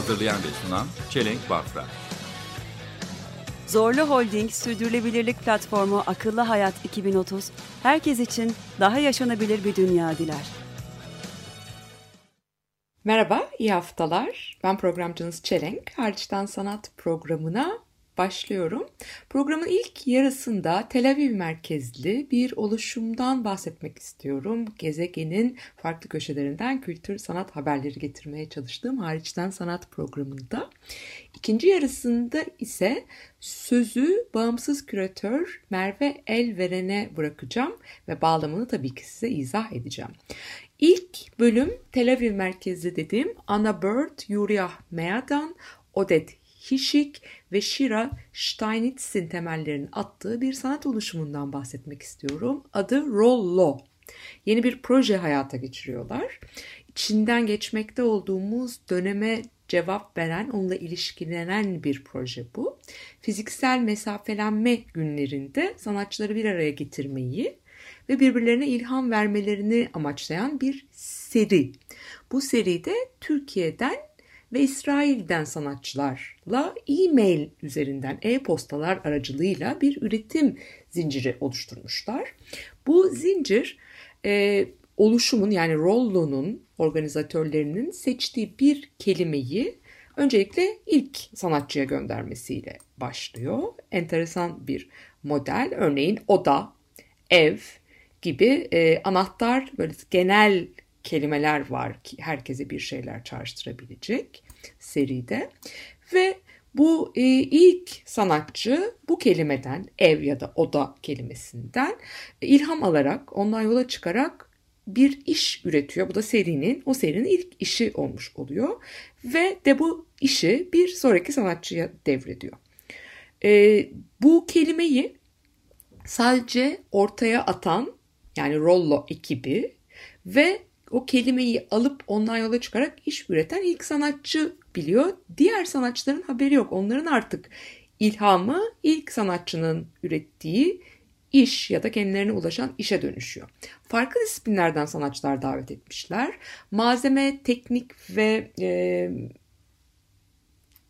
Hazırlayan ve sunan Çelenk Bafra. Zorlu Holding Sürdürülebilirlik Platformu Akıllı Hayat 2030, herkes için daha yaşanabilir bir dünya diler. Merhaba, iyi haftalar. Ben programcınız Çelenk. Hariçten Sanat programına başlıyorum. Programın ilk yarısında Tel Aviv merkezli bir oluşumdan bahsetmek istiyorum. Gezegenin farklı köşelerinden kültür sanat haberleri getirmeye çalıştığım Hariçten Sanat programında. İkinci yarısında ise sözü bağımsız küratör Merve Elveren'e bırakacağım ve bağlamını tabii ki size izah edeceğim. İlk bölüm Tel Aviv merkezli dediğim Anna Bird, Yuriah Meadan, Odette Hişik ve Shira Steinitz'in temellerini attığı bir sanat oluşumundan bahsetmek istiyorum. Adı Rollo. Yeni bir proje hayata geçiriyorlar. İçinden geçmekte olduğumuz döneme cevap veren, onunla ilişkilenen bir proje bu. Fiziksel mesafelenme günlerinde sanatçıları bir araya getirmeyi ve birbirlerine ilham vermelerini amaçlayan bir seri. Bu seride Türkiye'den ve İsrail'den sanatçılarla e-mail üzerinden e-postalar aracılığıyla bir üretim zinciri oluşturmuşlar. Bu zincir e, oluşumun yani Rollo'nun organizatörlerinin seçtiği bir kelimeyi öncelikle ilk sanatçıya göndermesiyle başlıyor. Enteresan bir model. Örneğin oda, ev gibi e, anahtar böyle genel kelimeler var ki herkese bir şeyler çağrıştırabilecek seride. Ve bu e, ilk sanatçı bu kelimeden ev ya da oda kelimesinden e, ilham alarak ondan yola çıkarak bir iş üretiyor. Bu da serinin o serinin ilk işi olmuş oluyor ve de bu işi bir sonraki sanatçıya devrediyor. E, bu kelimeyi sadece ortaya atan yani Rollo ekibi ve o kelimeyi alıp ondan yola çıkarak iş üreten ilk sanatçı biliyor. Diğer sanatçıların haberi yok. Onların artık ilhamı ilk sanatçının ürettiği iş ya da kendilerine ulaşan işe dönüşüyor. Farklı disiplinlerden sanatçılar davet etmişler. Malzeme, teknik ve e,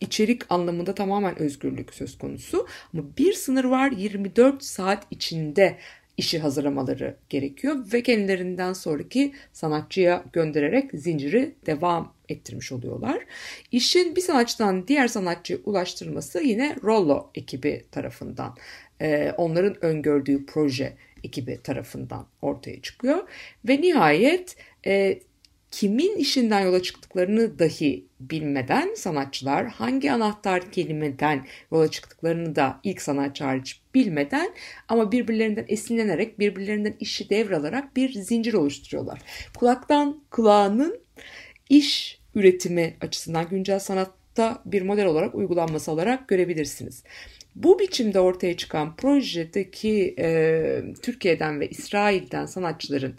içerik anlamında tamamen özgürlük söz konusu. Ama bir sınır var 24 saat içinde işi hazırlamaları gerekiyor ve kendilerinden sonraki sanatçıya göndererek zinciri devam ettirmiş oluyorlar. İşin bir sanatçıdan diğer sanatçıya ulaştırılması yine Rollo ekibi tarafından, onların öngördüğü proje ekibi tarafından ortaya çıkıyor. Ve nihayet kimin işinden yola çıktıklarını dahi bilmeden sanatçılar hangi anahtar kelimeden yola çıktıklarını da ilk sanatçı hariç bilmeden ama birbirlerinden esinlenerek birbirlerinden işi devralarak bir zincir oluşturuyorlar. Kulaktan kulağının iş üretimi açısından güncel sanatta bir model olarak uygulanması olarak görebilirsiniz. Bu biçimde ortaya çıkan projedeki e, Türkiye'den ve İsrail'den sanatçıların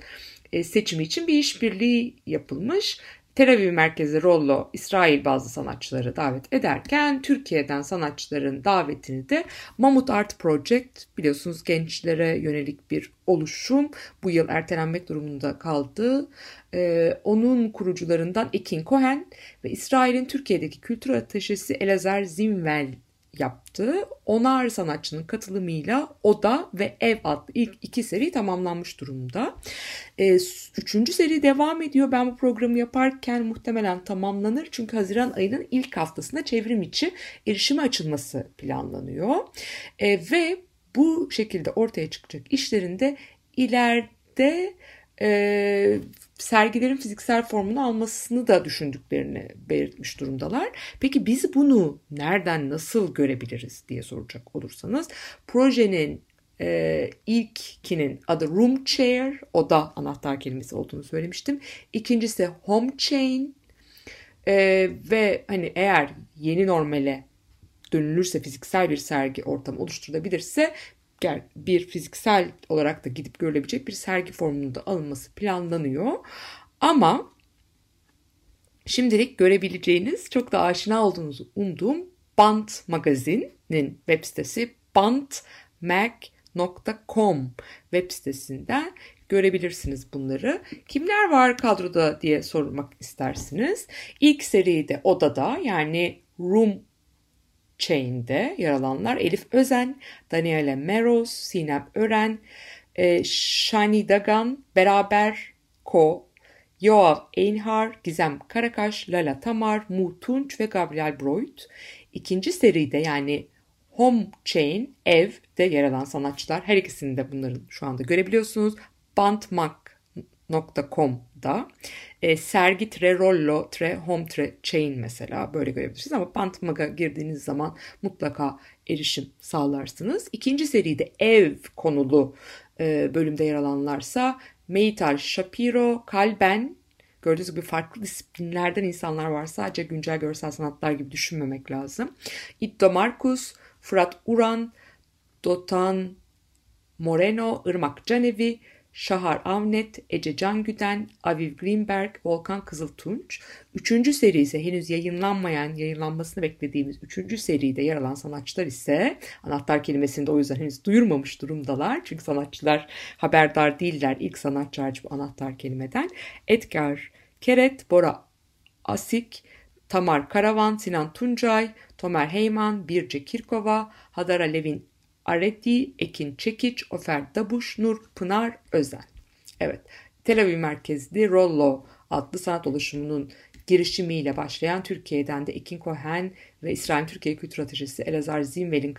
seçimi için bir işbirliği yapılmış. Tel Aviv merkezi Rollo İsrail bazı sanatçıları davet ederken Türkiye'den sanatçıların davetini de Mamut Art Project biliyorsunuz gençlere yönelik bir oluşum bu yıl ertelenmek durumunda kaldı. Ee, onun kurucularından Ekin Cohen ve İsrail'in Türkiye'deki kültür ateşesi Elazer Zimvel yaptı. Onar sanatçının katılımıyla Oda ve Ev adlı ilk iki seri tamamlanmış durumda. Ee, üçüncü seri devam ediyor. Ben bu programı yaparken muhtemelen tamamlanır. Çünkü Haziran ayının ilk haftasında çevrim içi erişime açılması planlanıyor. Ee, ve bu şekilde ortaya çıkacak işlerinde ileride e, sergilerin fiziksel formunu almasını da düşündüklerini belirtmiş durumdalar. Peki biz bunu nereden nasıl görebiliriz diye soracak olursanız projenin e, ilkinin adı Room Chair, o da anahtar kelimesi olduğunu söylemiştim. İkincisi Home Chain Ee, ve hani eğer yeni normale dönülürse fiziksel bir sergi ortamı oluşturulabilirse bir fiziksel olarak da gidip görülebilecek bir sergi formunda alınması planlanıyor. Ama şimdilik görebileceğiniz çok da aşina olduğunuzu umduğum Bant Magazin'in web sitesi bantmag.com web sitesinden görebilirsiniz bunları. Kimler var kadroda diye sormak istersiniz. İlk seride odada yani Room Chain'de yer alanlar Elif Özen, Daniela Meros, Sinem Ören, e, Shani Dagan, Beraber Ko, Yoav Einhar, Gizem Karakaş, Lala Tamar, Mu Tunç ve Gabriel Broit. İkinci seride yani Home Chain, Ev'de yer alan sanatçılar. Her ikisini de bunların şu anda görebiliyorsunuz. Bantmak.com'da e, sergi tre rollo tre home tre chain mesela böyle görebilirsiniz ama Bantmag'a girdiğiniz zaman mutlaka erişim sağlarsınız. İkinci seride ev konulu e, bölümde yer alanlarsa Meital Shapiro, Kalben, Gördüğünüz gibi farklı disiplinlerden insanlar var. Sadece güncel görsel sanatlar gibi düşünmemek lazım. Itto Marcus, Fırat Uran, Dotan Moreno, Irmak Canevi, Şahar Avnet, Ece Cangüden, Aviv Greenberg, Volkan Kızıltunç. Üçüncü seri ise henüz yayınlanmayan, yayınlanmasını beklediğimiz üçüncü seride yer alan sanatçılar ise anahtar kelimesini de o yüzden henüz duyurmamış durumdalar. Çünkü sanatçılar haberdar değiller ilk sanatçı bu anahtar kelimeden. Edgar Keret, Bora Asik, Tamar Karavan, Sinan Tuncay, Tomer Heyman, Birce Kirkova, Hadara Levin Areti, Ekin Çekiç, Ofer Dabuş, Nur Pınar Özen. Evet, Tel Aviv merkezli Rollo adlı sanat oluşumunun girişimiyle başlayan Türkiye'den de Ekin Cohen ve İsrail Türkiye Kültür Ateşesi Elazar Zimvel'in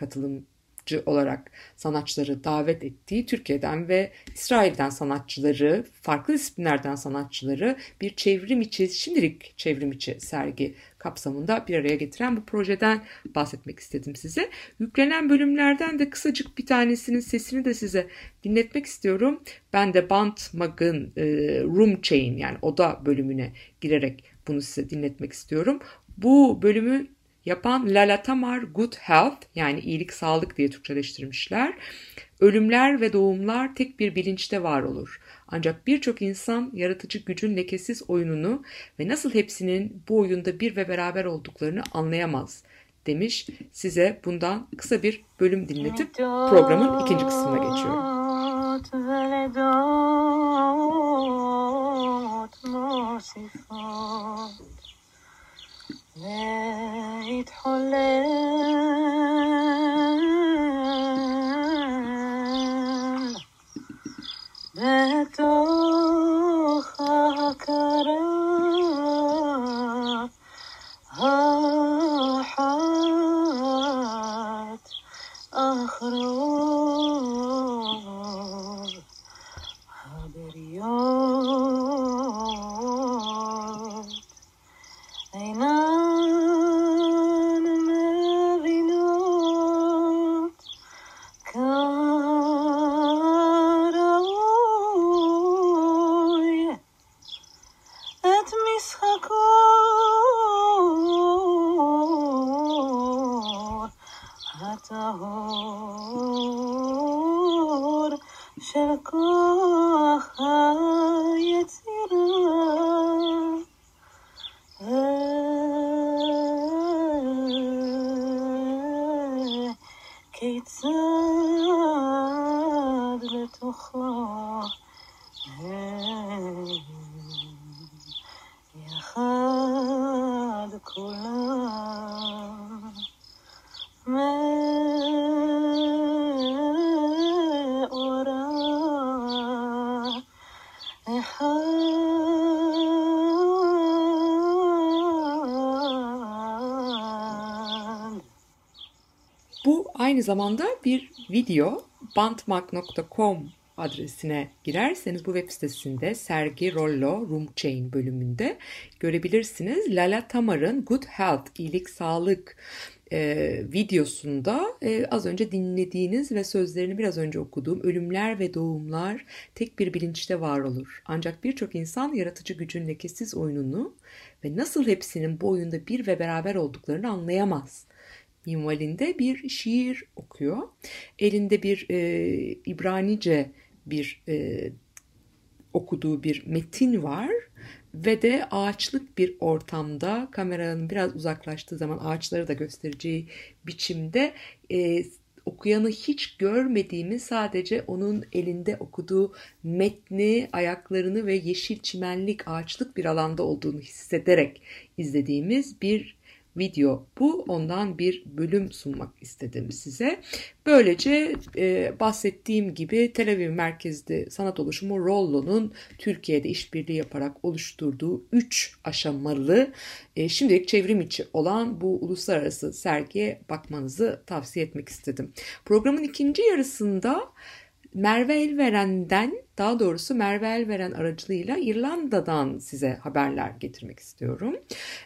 katılımcı olarak sanatçıları davet ettiği Türkiye'den ve İsrail'den sanatçıları, farklı disiplinlerden sanatçıları bir çevrim içi, şimdilik çevrim içi sergi kapsamında bir araya getiren bu projeden bahsetmek istedim size. Yüklenen bölümlerden de kısacık bir tanesinin sesini de size dinletmek istiyorum. Ben de Bant Mag'ın e, Room Chain yani oda bölümüne girerek bunu size dinletmek istiyorum. Bu bölümü yapan Lala Tamar Good Health yani iyilik sağlık diye Türkçeleştirmişler. Ölümler ve doğumlar tek bir bilinçte var olur. Ancak birçok insan yaratıcı gücün lekesiz oyununu ve nasıl hepsinin bu oyunda bir ve beraber olduklarını anlayamaz demiş. Size bundan kısa bir bölüm dinletip programın ikinci kısmına geçiyorum. ולדות מוסיפות להתחולל aynı zamanda bir video bantmark.com adresine girerseniz bu web sitesinde sergi Rollo Room Chain bölümünde görebilirsiniz. Lala Tamar'ın Good Health, iyilik, sağlık e, videosunda e, az önce dinlediğiniz ve sözlerini biraz önce okuduğum ölümler ve doğumlar tek bir bilinçte var olur. Ancak birçok insan yaratıcı gücün lekesiz oyununu ve nasıl hepsinin bu oyunda bir ve beraber olduklarını anlayamaz minvalinde bir şiir okuyor. Elinde bir e, İbranice bir e, okuduğu bir metin var ve de ağaçlık bir ortamda kameranın biraz uzaklaştığı zaman ağaçları da göstereceği biçimde e, okuyanı hiç görmediğimi sadece onun elinde okuduğu metni, ayaklarını ve yeşil çimenlik ağaçlık bir alanda olduğunu hissederek izlediğimiz bir video bu. Ondan bir bölüm sunmak istedim size. Böylece e, bahsettiğim gibi Tel Aviv merkezli sanat oluşumu Rollo'nun Türkiye'de işbirliği yaparak oluşturduğu 3 aşamalı e, şimdilik çevrim içi olan bu uluslararası sergiye bakmanızı tavsiye etmek istedim. Programın ikinci yarısında Merve Elveren'den daha doğrusu Merve Elveren aracılığıyla İrlanda'dan size haberler getirmek istiyorum.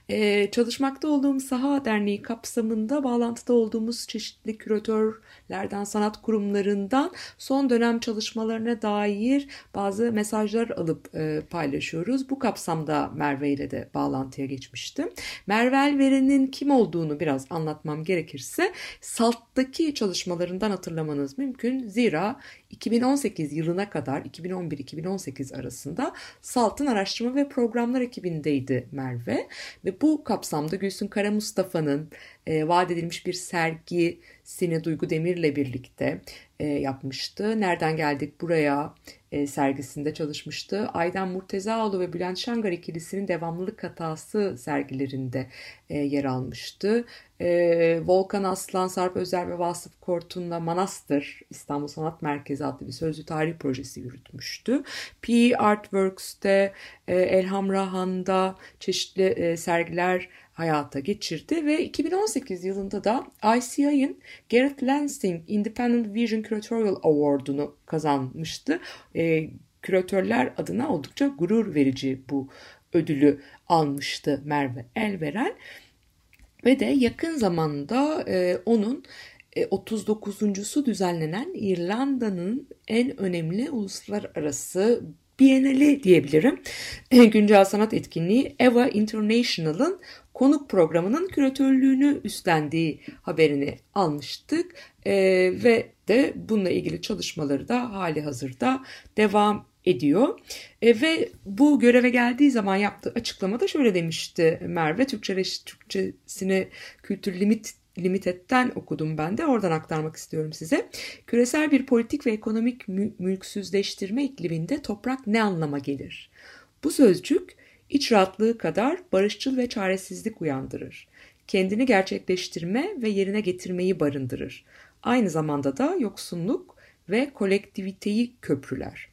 Ee, çalışmakta olduğum Saha Derneği kapsamında bağlantıda olduğumuz çeşitli küratörlerden, sanat kurumlarından son dönem çalışmalarına dair bazı mesajlar alıp e, paylaşıyoruz. Bu kapsamda Merve ile de bağlantıya geçmiştim. Merve Elveren'in kim olduğunu biraz anlatmam gerekirse SALT'taki çalışmalarından hatırlamanız mümkün. Zira 2018 yılına kadar 2011-2018 arasında SALT'ın araştırma ve programlar ekibindeydi Merve. Ve bu kapsamda Gülsün Kara Mustafa'nın e, vaat edilmiş bir sergisini Duygu Demir'le birlikte e, yapmıştı. Nereden geldik buraya e, sergisinde çalışmıştı. Aydan Murtezaoğlu ve Bülent Şangar ikilisinin devamlılık hatası sergilerinde e, yer almıştı. E, Volkan Aslan, Sarp Özer ve Vasıf Kortun'la Manastır İstanbul Sanat Merkezi adlı bir sözlü tarih projesi yürütmüştü. P Artworks'te, e, Elham Rahan'da çeşitli e, sergiler hayata geçirdi ve 2018 yılında da ICI'nin Garrett Lansing Independent Vision Curatorial Award'unu kazanmıştı. E, küratörler adına oldukça gurur verici bu ödülü almıştı Merve Elveren. Ve de yakın zamanda e, onun 39.sü e, düzenlenen İrlanda'nın en önemli uluslararası Bienali diyebilirim. Güncel sanat etkinliği Eva International'ın konuk programının küratörlüğünü üstlendiği haberini almıştık. E, ve de bununla ilgili çalışmaları da hali hazırda devam ediyor. E, ve bu göreve geldiği zaman yaptığı açıklamada şöyle demişti Merve. Türkçe, Türkçesini kültür limit Limited'den okudum ben de oradan aktarmak istiyorum size. Küresel bir politik ve ekonomik mü mülksüzleştirme ikliminde toprak ne anlama gelir? Bu sözcük iç rahatlığı kadar barışçıl ve çaresizlik uyandırır. Kendini gerçekleştirme ve yerine getirmeyi barındırır. Aynı zamanda da yoksunluk ve kolektiviteyi köprüler.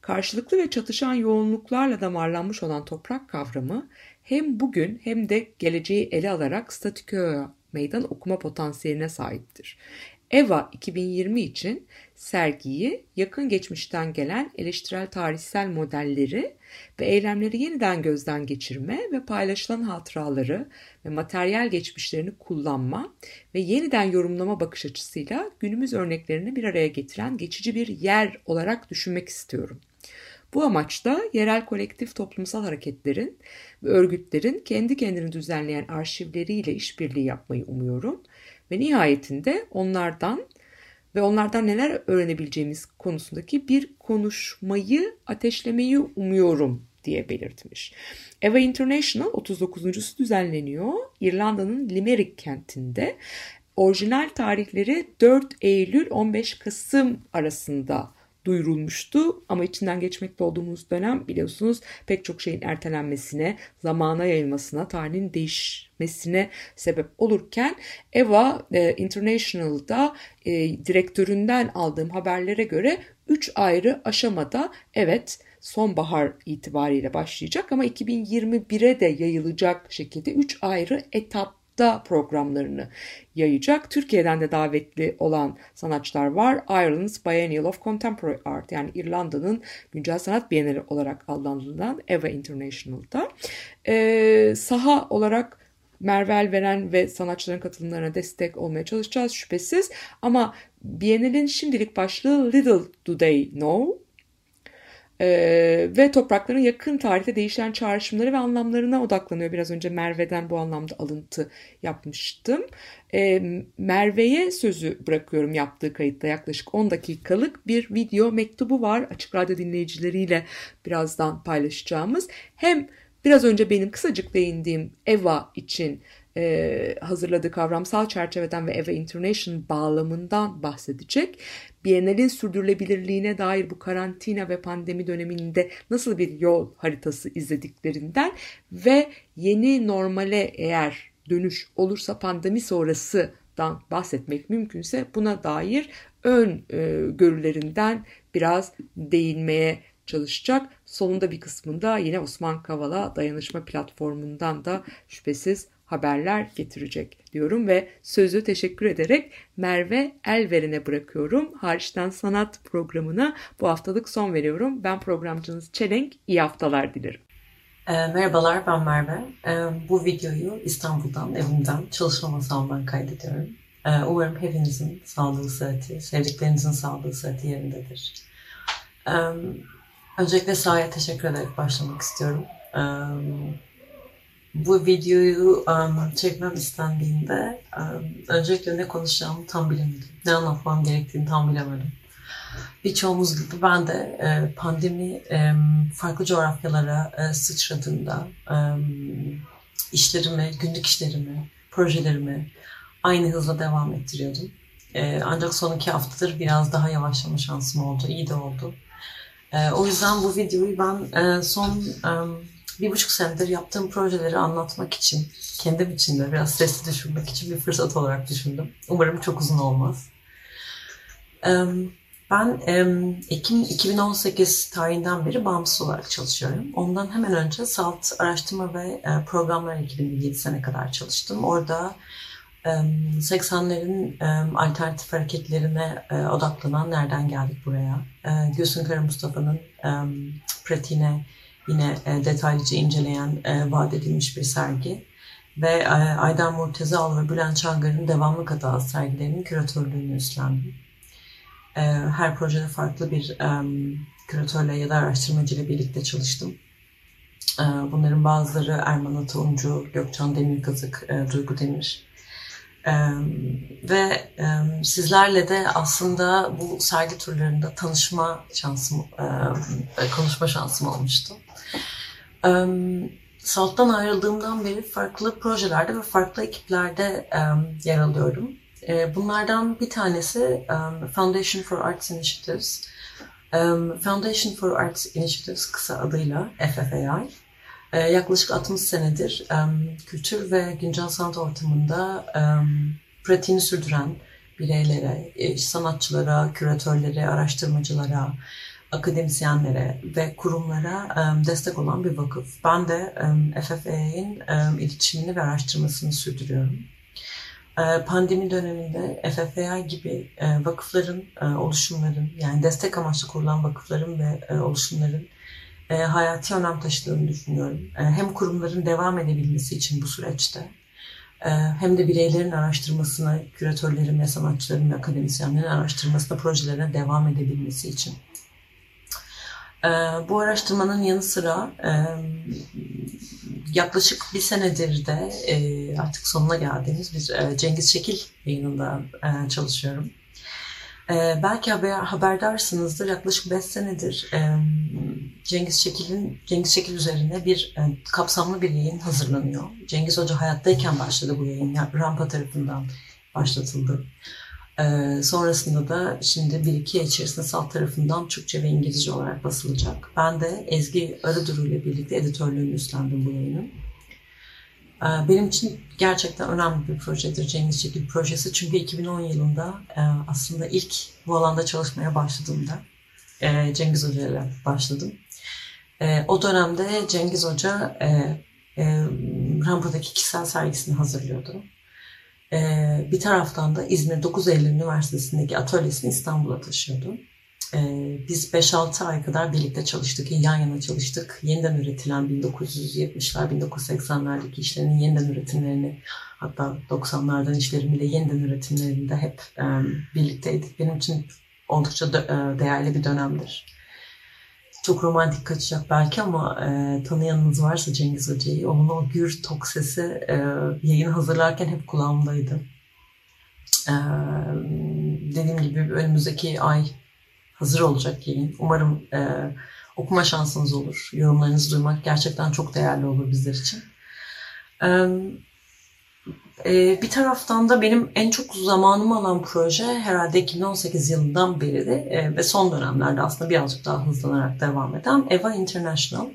Karşılıklı ve çatışan yoğunluklarla damarlanmış olan toprak kavramı hem bugün hem de geleceği ele alarak statikoya meydan okuma potansiyeline sahiptir. EVA 2020 için sergiyi yakın geçmişten gelen eleştirel tarihsel modelleri ve eylemleri yeniden gözden geçirme ve paylaşılan hatıraları ve materyal geçmişlerini kullanma ve yeniden yorumlama bakış açısıyla günümüz örneklerini bir araya getiren geçici bir yer olarak düşünmek istiyorum. Bu amaçla yerel kolektif toplumsal hareketlerin ve örgütlerin kendi kendini düzenleyen arşivleriyle işbirliği yapmayı umuyorum ve nihayetinde onlardan ve onlardan neler öğrenebileceğimiz konusundaki bir konuşmayı ateşlemeyi umuyorum diye belirtmiş. Eva International 39.sü düzenleniyor. İrlanda'nın Limerick kentinde. Orijinal tarihleri 4 Eylül 15 Kasım arasında duyurulmuştu. Ama içinden geçmekte olduğumuz dönem biliyorsunuz pek çok şeyin ertelenmesine, zamana yayılmasına, tarihin değişmesine sebep olurken Eva e, International'da e, direktöründen aldığım haberlere göre 3 ayrı aşamada evet sonbahar itibariyle başlayacak ama 2021'e de yayılacak şekilde 3 ayrı etap hafta programlarını yayacak. Türkiye'den de davetli olan sanatçılar var. Ireland's Biennial of Contemporary Art yani İrlanda'nın güncel sanat bienali olarak adlandırılan EVA International'da. Ee, saha olarak Mervel veren ve sanatçıların katılımlarına destek olmaya çalışacağız şüphesiz. Ama Biennale'in şimdilik başlığı Little Do They Know ee, ve toprakların yakın tarihte değişen çağrışımları ve anlamlarına odaklanıyor. Biraz önce Merve'den bu anlamda alıntı yapmıştım. Ee, Merve'ye sözü bırakıyorum yaptığı kayıtta yaklaşık 10 dakikalık bir video mektubu var. Açık Radyo dinleyicileriyle birazdan paylaşacağımız. Hem biraz önce benim kısacık değindiğim EVA için e, hazırladığı kavramsal çerçeveden ve EVA International bağlamından bahsedecek. Biennial'in sürdürülebilirliğine dair bu karantina ve pandemi döneminde nasıl bir yol haritası izlediklerinden ve yeni normale eğer dönüş olursa pandemi sonrasıdan bahsetmek mümkünse buna dair ön e, görülerinden biraz değinmeye çalışacak. Sonunda bir kısmında yine Osman Kavala dayanışma platformundan da şüphesiz haberler getirecek diyorum ve sözü teşekkür ederek Merve Elveren'e bırakıyorum. Hariçten Sanat programına bu haftalık son veriyorum. Ben programcınız Çelenk. İyi haftalar dilerim. E, merhabalar ben Merve. E, bu videoyu İstanbul'dan, evimden, çalışma masamdan kaydediyorum. E, umarım hepinizin sağlığı, sıhhati, sevdiklerinizin sağlığı, sıhhati yerindedir. E, öncelikle sahaya teşekkür ederek başlamak istiyorum. E, bu videoyu um, çekmem istendiğinde um, öncelikle ne konuşacağımı tam bilemedim. Ne anlatmam gerektiğini tam bilemedim. Birçoğumuz gibi ben de e, pandemi e, farklı coğrafyalara e, sıçradığında e, işlerimi, günlük işlerimi, projelerimi aynı hızla devam ettiriyordum. E, ancak son iki haftadır biraz daha yavaşlama şansım oldu. İyi de oldu. E, o yüzden bu videoyu ben e, son e, bir buçuk senedir yaptığım projeleri anlatmak için, kendim için de biraz sesli düşünmek için bir fırsat olarak düşündüm. Umarım çok uzun olmaz. Ben Ekim 2018 tarihinden beri bağımsız olarak çalışıyorum. Ondan hemen önce SALT araştırma ve programlar ekibinde 7 sene kadar çalıştım. Orada 80'lerin alternatif hareketlerine odaklanan Nereden Geldik Buraya, Gülsün Kara Mustafa'nın pratiğine yine e, detaylıca inceleyen e, vaat edilmiş bir sergi. Ve e, Aydan Murtezal ve Bülent Çangar'ın devamlı katağı sergilerinin küratörlüğünü üstlendim. E, her projede farklı bir küratörle ya da araştırmacıyla birlikte çalıştım. Bunların bazıları Erman Atauncu, Gökçen Demirkazık, Duygu Demir. Ee, ve e, sizlerle de aslında bu sergi turlarında tanışma şansım, e, konuşma şansım olmuştu. E, Salt'tan ayrıldığımdan beri farklı projelerde ve farklı ekiplerde e, yer alıyorum. E, bunlardan bir tanesi um, Foundation for Arts Initiatives. Um, Foundation for Arts Initiatives kısa adıyla FFAI. E, yaklaşık 60 senedir kültür ve güncel sanat ortamında pratiğini sürdüren bireylere, e, sanatçılara, küratörlere, araştırmacılara, akademisyenlere ve kurumlara destek olan bir vakıf. Ben de FFA'nin e, iletişimini ve araştırmasını sürdürüyorum. E, pandemi döneminde FFA gibi e, vakıfların, e, oluşumların yani destek amaçlı kurulan vakıfların ve oluşumların e, hayati önem taşıdığını düşünüyorum. E, hem kurumların devam edebilmesi için bu süreçte e, hem de bireylerin araştırmasına, küratörlerin ve sanatçıların ve akademisyenlerin araştırmasına, projelerine devam edebilmesi için. E, bu araştırmanın yanı sıra e, yaklaşık bir senedir de e, artık sonuna geldiğimiz bir e, Cengiz Şekil yayınında e, çalışıyorum. E, belki haber, haberdarsınızdır. Yaklaşık 5 senedir e, Cengiz Şekil'in Cengiz Şekil üzerine bir e, kapsamlı bir yayın hazırlanıyor. Cengiz Hoca hayattayken başladı bu yayın. Rampa tarafından başlatıldı. E, sonrasında da şimdi bir iki ay içerisinde salt tarafından Türkçe ve İngilizce olarak basılacak. Ben de Ezgi Arıduru ile birlikte editörlüğünü üstlendim bu yayının. E, benim için gerçekten önemli bir projedir Cengiz Çekil projesi. Çünkü 2010 yılında e, aslında ilk bu alanda çalışmaya başladığımda e, Cengiz Hoca ile başladım. O dönemde Cengiz Hoca e, Rampa'daki kişisel sergisini hazırlıyordu. E, bir taraftan da İzmir 9 Eylül Üniversitesi'ndeki atölyesini İstanbul'a taşıyordu. E, biz 5-6 ay kadar birlikte çalıştık, yan yana çalıştık. Yeniden üretilen 1970'ler, 1980'lerdeki işlerin yeniden üretimlerini hatta 90'lardan işlerin bile yeniden üretimlerinde hep e, birlikteydik. Benim için oldukça dö- e, değerli bir dönemdir. Çok romantik kaçacak belki ama e, tanıyanınız varsa Cengiz Hoca'yı, onun o gür tok sesi e, yayın hazırlarken hep kulağımdaydı. E, dediğim gibi önümüzdeki ay hazır olacak yayın. Umarım e, okuma şansınız olur. Yorumlarınızı duymak gerçekten çok değerli olur bizler için. Ee, bir taraftan da benim en çok zamanımı alan proje herhalde 2018 yılından beri de e, ve son dönemlerde aslında birazcık daha hızlanarak devam eden Eva International.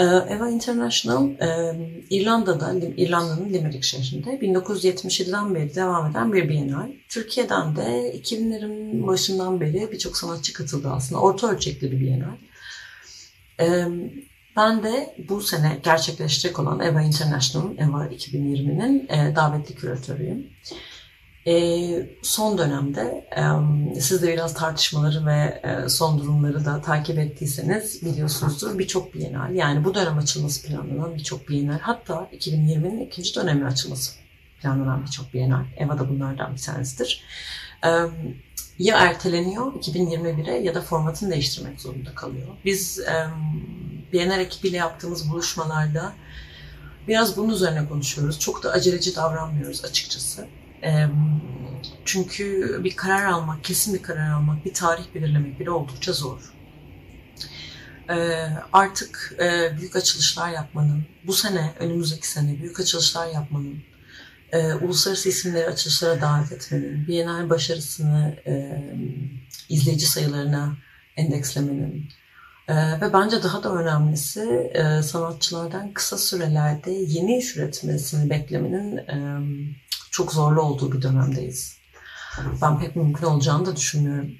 Ee, Eva International e, İrlanda'da, İrlanda'nın Limerick şehrinde 1977'den beri devam eden bir bienal. Türkiye'den de 2000'lerin başından beri birçok sanatçı katıldı aslında. Orta ölçekli bir bienal. Ee, ben de bu sene gerçekleşecek olan EVA International'ın, EVA 2020'nin e, davetli küratörüyüm. E, son dönemde e, siz de biraz tartışmaları ve e, son durumları da takip ettiyseniz biliyorsunuzdur birçok bienal yani bu dönem açılması planlanan birçok bienal hatta 2020'nin ikinci dönemi açılması planlanan birçok bienal. EVA da bunlardan bir tanesidir. E, ya erteleniyor 2021'e ya da formatını değiştirmek zorunda kalıyor. Biz e, Bienal ekibiyle yaptığımız buluşmalarda biraz bunun üzerine konuşuyoruz. Çok da aceleci davranmıyoruz açıkçası. Çünkü bir karar almak, kesin bir karar almak, bir tarih belirlemek bile oldukça zor. Artık büyük açılışlar yapmanın, bu sene, önümüzdeki sene büyük açılışlar yapmanın, uluslararası isimleri açılışlara davet etmenin, Bienal başarısını izleyici sayılarına endekslemenin e, ve bence daha da önemlisi e, sanatçılardan kısa sürelerde yeni iş üretmesini beklemenin e, çok zorlu olduğu bir dönemdeyiz. Ben pek mümkün olacağını da düşünmüyorum.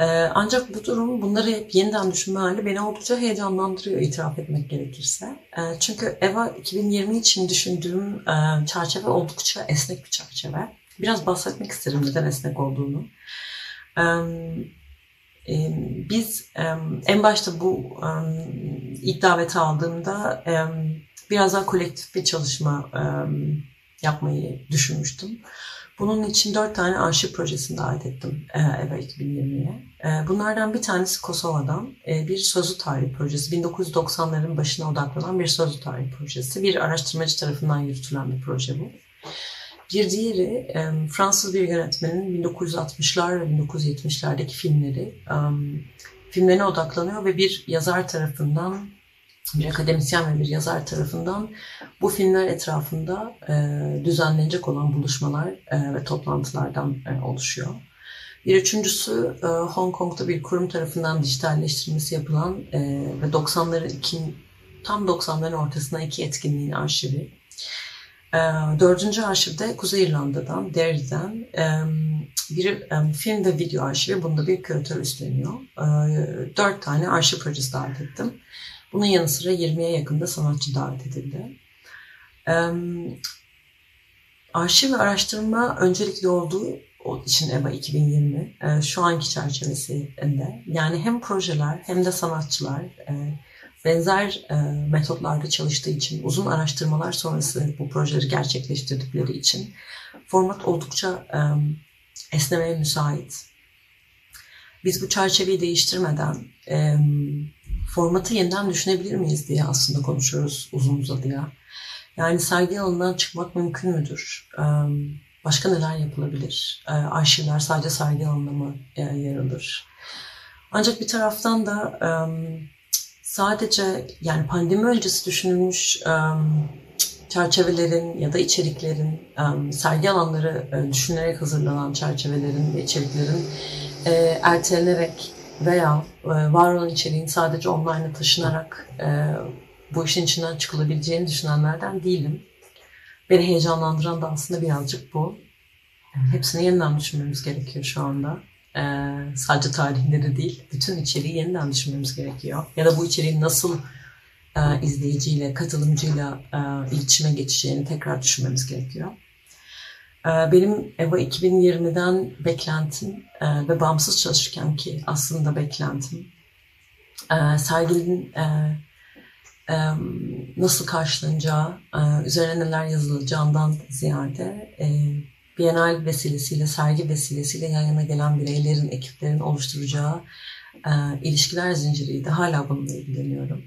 E, ancak bu durum, bunları hep yeniden düşünme hali beni oldukça heyecanlandırıyor itiraf etmek gerekirse. E, çünkü EVA 2020 için düşündüğüm e, çerçeve oldukça esnek bir çerçeve. Biraz bahsetmek isterim neden esnek olduğunu. E, e, biz e, en başta bu ilk daveti aldığımda biraz daha kolektif bir çalışma yapmayı düşünmüştüm. Bunun için dört tane arşiv projesini davet ettim e, EVA 2020'ye. E, bunlardan bir tanesi Kosova'dan e, bir sözlü tarih projesi. 1990'ların başına odaklanan bir sözlü tarih projesi. Bir araştırmacı tarafından yürütülen bir proje bu. Bir diğeri Fransız bir yönetmenin 1960'lar ve 1970'lerdeki filmleri, filmlerine odaklanıyor ve bir yazar tarafından, bir akademisyen ve bir yazar tarafından bu filmler etrafında e, düzenlenecek olan buluşmalar e, ve toplantılardan e, oluşuyor. Bir üçüncüsü e, Hong Kong'da bir kurum tarafından dijitalleştirilmesi yapılan e, ve 90'ların iki, tam 90'ların ortasına iki etkinliğin arşivi. E, dördüncü arşivde Kuzey İrlanda'dan, Derry'den e, bir e, film ve video arşivi. Bunda bir küratör üstleniyor. E, dört tane arşiv projesi davet ettim. Bunun yanı sıra 20'ye yakında sanatçı davet edildi. Arşiv ve araştırma öncelikli olduğu için EBA 2020 e, şu anki çerçevesinde yani hem projeler hem de sanatçılar e, benzer e, metotlarda çalıştığı için uzun araştırmalar sonrası bu projeleri gerçekleştirdikleri için format oldukça esnemeye müsait. Biz bu çerçeveyi değiştirmeden formatı yeniden düşünebilir miyiz diye aslında konuşuyoruz uzun uzadıya. Yani sergi alanından çıkmak mümkün müdür? Başka neler yapılabilir? Arşivler sadece sergi alanında mı yer alır? Ancak bir taraftan da sadece yani pandemi öncesi düşünülmüş çerçevelerin ya da içeriklerin, sergi alanları düşünülerek hazırlanan çerçevelerin ve içeriklerin ertelenerek veya e, var olan içeriğin sadece online'a taşınarak e, bu işin içinden çıkılabileceğini düşünenlerden değilim. Beni heyecanlandıran da aslında birazcık bu. Hepsini yeniden düşünmemiz gerekiyor şu anda. Ee, sadece tarihleri değil, bütün içeriği yeniden düşünmemiz gerekiyor. Ya da bu içeriğin nasıl e, izleyiciyle, katılımcıyla e, iletişime geçeceğini tekrar düşünmemiz gerekiyor. E, benim EVA 2020'den beklentim e, ve bağımsız çalışırken ki aslında beklentim e, serginin e, nasıl karşılanacağı, üzerine neler yazılacağından ziyade Bienal vesilesiyle, sergi vesilesiyle yan yana gelen bireylerin, ekiplerin oluşturacağı ilişkiler zinciriydi. Hala bununla ilgileniyorum.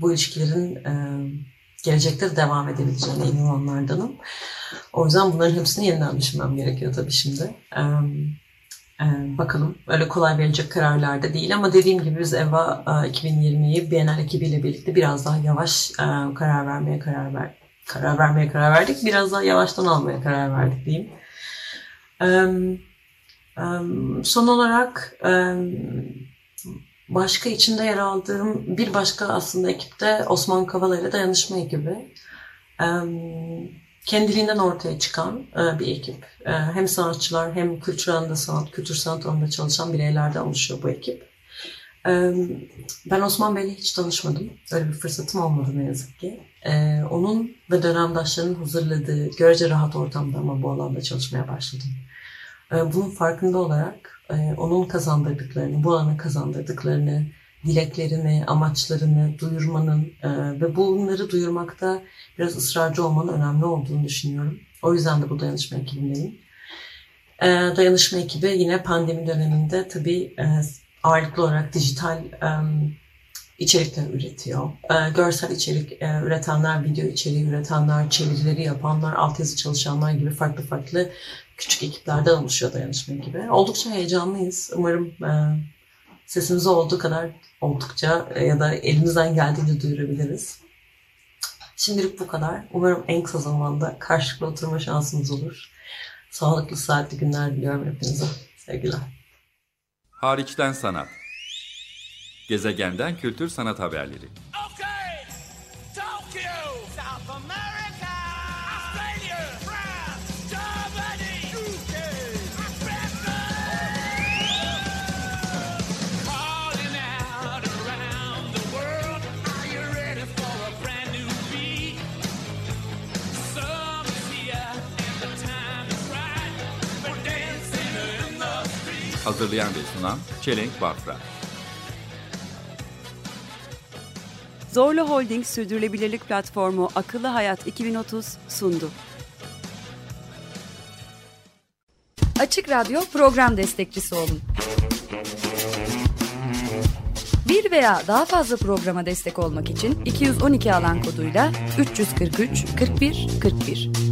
Bu ilişkilerin gelecekte de devam edebileceğine inananlardanım. O yüzden bunların hepsini yeniden düşünmem gerekiyor tabii şimdi. E, e, bakalım öyle kolay verilecek kararlar da değil ama dediğim gibi biz EVA e, 2020'yi Bienal ekibiyle birlikte biraz daha yavaş e, karar vermeye karar ver karar vermeye karar verdik. Biraz daha yavaştan almaya karar verdik diyeyim. Son olarak başka içinde yer aldığım bir başka aslında ekipte Osman Kavala Dayanışma ekibi. Kendiliğinden ortaya çıkan e, bir ekip. E, hem sanatçılar hem kültür alanında sanat, kültür sanat alanında çalışan bireylerden oluşuyor bu ekip. Ben Osman Bey'le hiç tanışmadım. Öyle bir fırsatım olmadı ne yazık ki. E, onun ve dönemdaşlarının hazırladığı görece rahat ortamda ama bu alanda çalışmaya başladım. Bunun farkında olarak onun kazandırdıklarını, bu alana kazandırdıklarını, dileklerini, amaçlarını duyurmanın e, ve bunları duyurmakta biraz ısrarcı olmanın önemli olduğunu düşünüyorum. O yüzden de bu dayanışma ekibindeyim. E, dayanışma ekibi yine pandemi döneminde tabii e, ağırlıklı olarak dijital e, içerikler üretiyor. E, görsel içerik e, üretenler, video içeriği üretenler, çevirileri yapanlar, altyazı çalışanlar gibi farklı farklı küçük ekiplerden oluşuyor dayanışma ekibi. Oldukça heyecanlıyız. Umarım e, sesimizi olduğu kadar oldukça e, ya da elimizden geldiğince duyurabiliriz. Şimdilik bu kadar. Umarım en kısa zamanda karşılıklı oturma şansımız olur. Sağlıklı, saatli günler diliyorum hepinize. Sevgiler. Hariçten sanat. Gezegenden kültür sanat haberleri. Hazırlayan ve sunan Çelenk Bafra. Zorlu Holding Sürdürülebilirlik Platformu Akıllı Hayat 2030 sundu. Açık Radyo program destekçisi olun. Bir veya daha fazla programa destek olmak için 212 alan koduyla 343 41 41